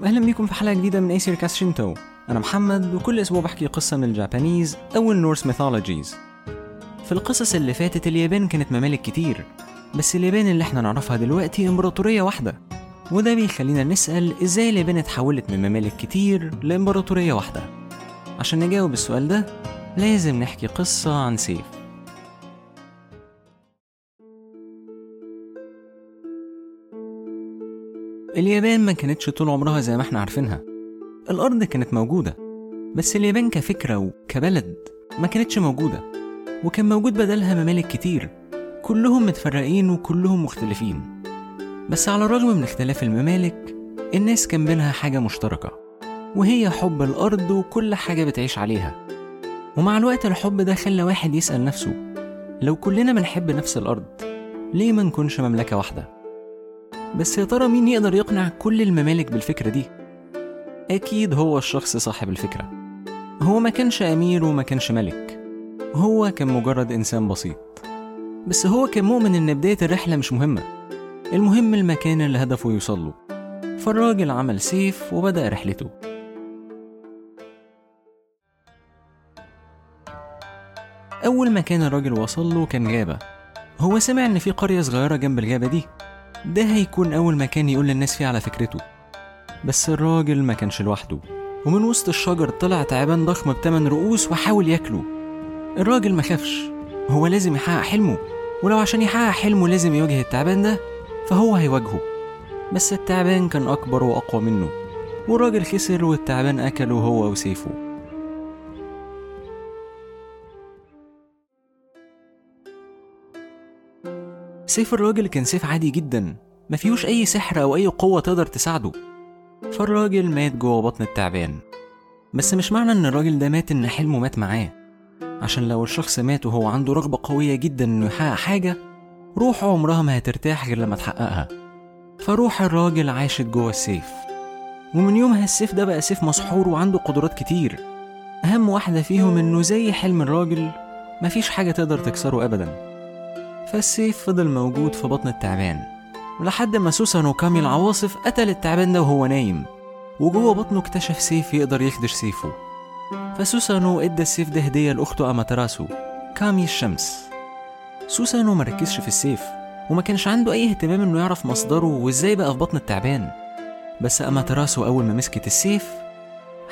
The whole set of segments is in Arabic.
واهلا بيكم في حلقة جديدة من Aesir Cast Shinto أنا محمد وكل أسبوع بحكي قصة من ال Japanese أو ال Norse mythologies. في القصص اللي فاتت اليابان كانت ممالك كتير بس اليابان اللي إحنا نعرفها دلوقتي إمبراطورية واحدة. وده بيخلينا نسأل إزاي اليابان اتحولت من ممالك كتير لإمبراطورية واحدة. عشان نجاوب السؤال ده لازم نحكي قصة عن سيف. اليابان ما كانتش طول عمرها زي ما إحنا عارفينها. الأرض كانت موجودة بس اليابان كفكرة وكبلد ما كانتش موجودة وكان موجود بدلها ممالك كتير كلهم متفرقين وكلهم مختلفين. بس على الرغم من اختلاف الممالك الناس كان بينها حاجة مشتركة وهي حب الأرض وكل حاجة بتعيش عليها. ومع الوقت الحب ده خلى واحد يسأل نفسه لو كلنا بنحب نفس الأرض ليه ما نكونش مملكة واحدة؟ بس يا ترى مين يقدر يقنع كل الممالك بالفكرة دي؟ أكيد هو الشخص صاحب الفكرة. هو ما كانش أمير وما كانش ملك. هو كان مجرد إنسان بسيط. بس هو كان مؤمن إن بداية الرحلة مش مهمة. المهم المكان اللي هدفه يوصله فالراجل عمل سيف وبدأ رحلته. أول مكان الراجل وصل له كان غابة. هو سمع إن في قرية صغيرة جنب الغابة دي. ده هيكون أول مكان يقول للناس فيه على فكرته. بس الراجل ما كانش لوحده. ومن وسط الشجر طلع تعبان ضخم بتمن رؤوس وحاول ياكله. الراجل ما خافش. هو لازم يحقق حلمه. ولو عشان يحقق حلمه لازم يواجه التعبان ده فهو هيواجهه. بس التعبان كان أكبر وأقوى منه. والراجل خسر والتعبان أكله هو وسيفه. سيف الراجل كان سيف عادي جدا ما فيهوش أي سحر أو أي قوة تقدر تساعده. فالراجل مات جوه بطن التعبان. بس مش معنى إن الراجل ده مات إن حلمه مات معاه. عشان لو الشخص مات وهو عنده رغبة قوية جدا إنه يحقق حاجة روحه عمرها ما هترتاح غير لما تحققها. فروح الراجل عاشت جوه السيف. ومن يومها السيف ده بقى سيف مسحور وعنده قدرات كتير. أهم واحدة فيهم إنه زي حلم الراجل مفيش حاجة تقدر تكسره أبداً. فالسيف فضل موجود في بطن التعبان. لحد ما سوسانو كامي العواصف قتل التعبان ده وهو نايم. وجوه بطنه اكتشف سيف يقدر يخدش سيفه. فسوسانو إدى السيف ده هدية لأخته أماتراسو كامي الشمس. سوسانو مركزش في السيف وما كانش عنده أي اهتمام إنه يعرف مصدره وإزاي بقى في بطن التعبان. بس أماتراسو أول ما مسكت السيف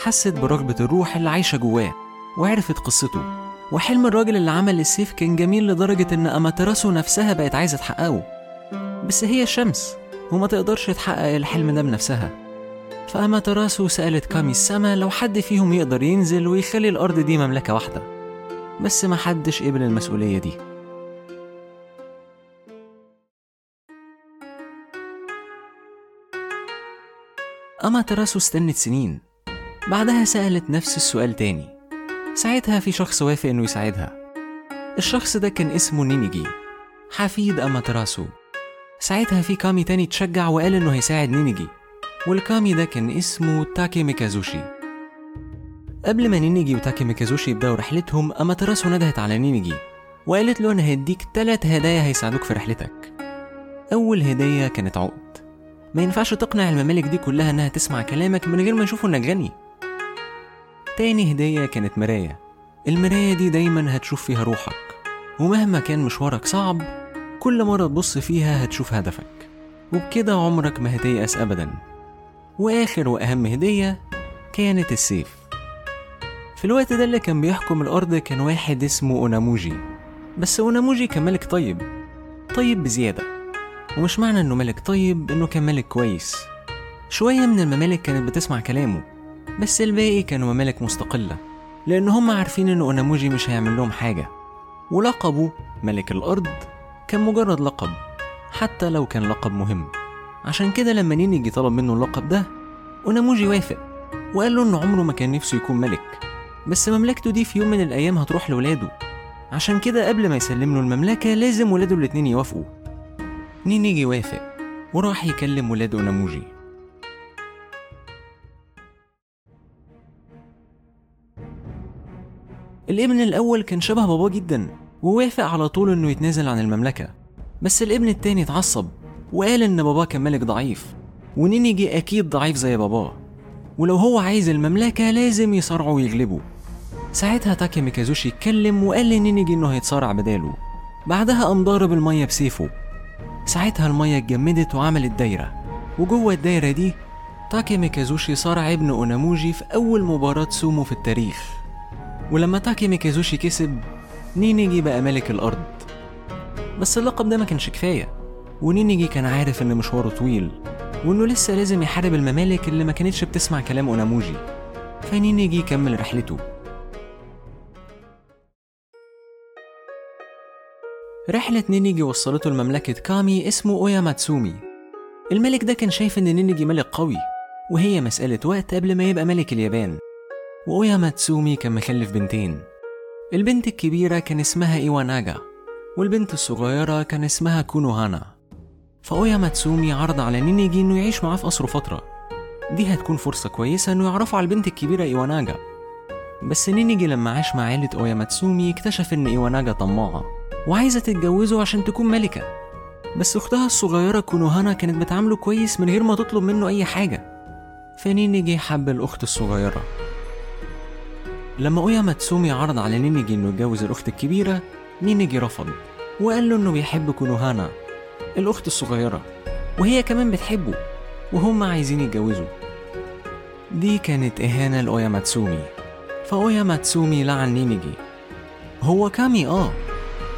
حست برغبة الروح اللي عايشة جواه وعرفت قصته. وحلم الراجل اللي عمل السيف كان جميل لدرجة إن أماتراسو نفسها بقت عايزة تحققه. بس هي الشمس وما تقدرش تحقق الحلم ده بنفسها. فأماتراسو سألت كامي السما لو حد فيهم يقدر ينزل ويخلي الأرض دي مملكة واحدة. بس ما حدش قبل المسؤولية دي. أماتراسو استنت سنين. بعدها سألت نفس السؤال تاني. ساعتها في شخص وافق إنه يساعدها. الشخص ده كان اسمه نينيجي حفيد أماتراسو ساعتها في كامي تاني اتشجع وقال إنه هيساعد نينيجي والكامي ده كان اسمه تاكي ميكازوشي قبل ما نينيجي وتاكي ميكازوشي يبدأوا رحلتهم أماتراسو ندهت على نينيجي وقالت له أنا هديك تلات هدايا هيساعدوك في رحلتك. أول هدية كانت عقد. ما ينفعش تقنع الممالك دي كلها إنها تسمع كلامك من غير ما يشوفوا إنك غني. تاني هدية كانت مراية. المراية دي دايما هتشوف فيها روحك ومهما كان مشوارك صعب كل مرة تبص فيها هتشوف هدفك. وبكده عمرك ما هتيأس أبدا. وآخر وأهم هدية كانت السيف. في الوقت ده اللي كان بيحكم الأرض كان واحد اسمه أوناموجي. بس أوناموجي كان ملك طيب طيب بزيادة. ومش معنى إنه ملك طيب إنه كان ملك كويس. شوية من الممالك كانت بتسمع كلامه. بس الباقي كانوا ممالك مستقلة لأن هم عارفين إن أوناموجي مش هيعمل لهم حاجة. ولقبه ملك الأرض كان مجرد لقب حتى لو كان لقب مهم. عشان كده لما نينيجي طلب منه اللقب ده أوناموجي وافق وقال له إن عمره ما كان نفسه يكون ملك. بس مملكته دي في يوم من الأيام هتروح لولاده. عشان كده قبل ما يسلم له المملكة لازم ولاده الاتنين يوافقوا. نينيجي وافق وراح يكلم ولاد أوناموجي. الابن الأول كان شبه باباه جدا ووافق على طول إنه يتنازل عن المملكة. بس الابن التاني اتعصب وقال إن باباه كان ملك ضعيف ونينيجي أكيد ضعيف زي باباه. ولو هو عايز المملكة لازم يصارعه ويغلبه ساعتها تاكي ميكازوشي اتكلم وقال لنينيجي إنه هيتصارع بداله. بعدها قام ضارب المية بسيفه. ساعتها المية اتجمدت وعملت دايرة. وجوه الدايرة دي تاكي ميكازوشي صارع ابن أوناموجي في أول مباراة سومو في التاريخ. ولما تاكي ميكازوشي كسب نينيجي بقى ملك الأرض. بس اللقب ده ما كانش كفاية ونينيجي كان عارف إن مشواره طويل وإنه لسه لازم يحارب الممالك اللي ما كانتش بتسمع كلام أوناموجي. فنينيجي كمل رحلته. رحلة نينيجي وصلته لمملكة كامي اسمه أويا ماتسومي الملك ده كان شايف إن نينيجي ملك قوي وهي مسألة وقت قبل ما يبقى ملك اليابان. وأويا ماتسومي كان مخلف بنتين. البنت الكبيرة كان اسمها إيواناجا والبنت الصغيرة كان اسمها كونوهانا. فأويا ماتسومي عرض على نينيجي إنه يعيش معاه في قصره فترة. دي هتكون فرصة كويسة إنه يعرفوا على البنت الكبيرة إيواناجا بس نينيجي لما عاش مع عيلة أويا ماتسومي اكتشف إن إيواناجا طماعة وعايزة تتجوزه عشان تكون ملكة. بس أختها الصغيرة كونوهانا كانت بتعامله كويس من غير ما تطلب منه أي حاجة. فنينيجي حب الأخت الصغيرة. لما أويا ماتسومي عرض على نينيجي إنه يتجوز الأخت الكبيرة نينيجي رفض وقال له إنه بيحب كونوهانا الأخت الصغيرة وهي كمان بتحبه وهم عايزين يتجوزوا. دي كانت إهانة لأويا ماتسومي فأويا ماتسومي لعن نينيجي. هو كامي آه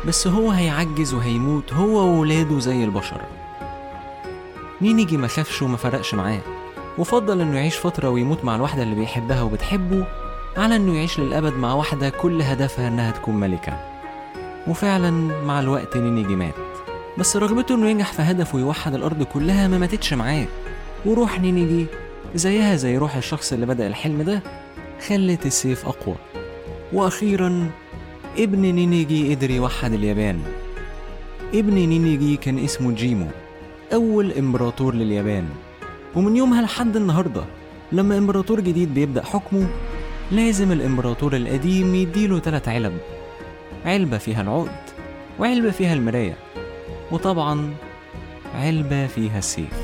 بس هو هيعجز وهيموت هو وولاده زي البشر. نينيجي ما خافش وما فرقش معاه وفضل إنه يعيش فترة ويموت مع الواحدة اللي بيحبها وبتحبه على انه يعيش للأبد مع واحدة كل هدفها انها تكون ملكة. وفعلا مع الوقت نينيجي مات بس رغبته انه ينجح في هدفه ويوحد الأرض كلها ما ماتتش معاه. وروح نينيجي زيها زي روح الشخص اللي بدأ الحلم ده خلت السيف أقوى. وأخيرا ابن نينيجي قدر يوحد اليابان. ابن نينيجي كان اسمه جيمو أول إمبراطور لليابان. ومن يومها لحد النهاردة لما إمبراطور جديد بيبدأ حكمه لازم الإمبراطور القديم يديله تلات علب. علبة فيها العقد وعلبة فيها المراية وطبعا علبة فيها السيف.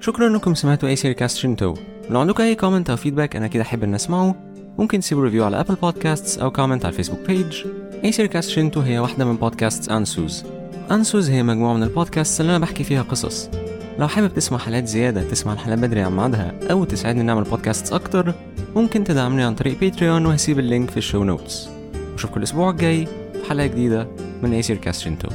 شكرا انكم سمعتوا Aesir Cast Shinto. لو عندكم أي comment أو feedback أنا أكيد أحب ان أسمعه. ممكن تسيبوا review على Apple Podcasts أو comment على ال Facebook page Aesir Cast Shinto هي واحدة من بودكاست Ansuz. Ansuz هي مجموعة من البودكاست اللي أنا بحكي فيها قصص. لو حابب تسمع حلقات زيادة تسمع الحلقات بدري عن ميعادها أو تساعدني نعمل بودكاست أكتر ممكن تدعمني عن طريق Patreon وهسيب ال link في ال show notes أشوفكم الأسبوع الجاي في حلقة جديدة من Aesir Cast Shinto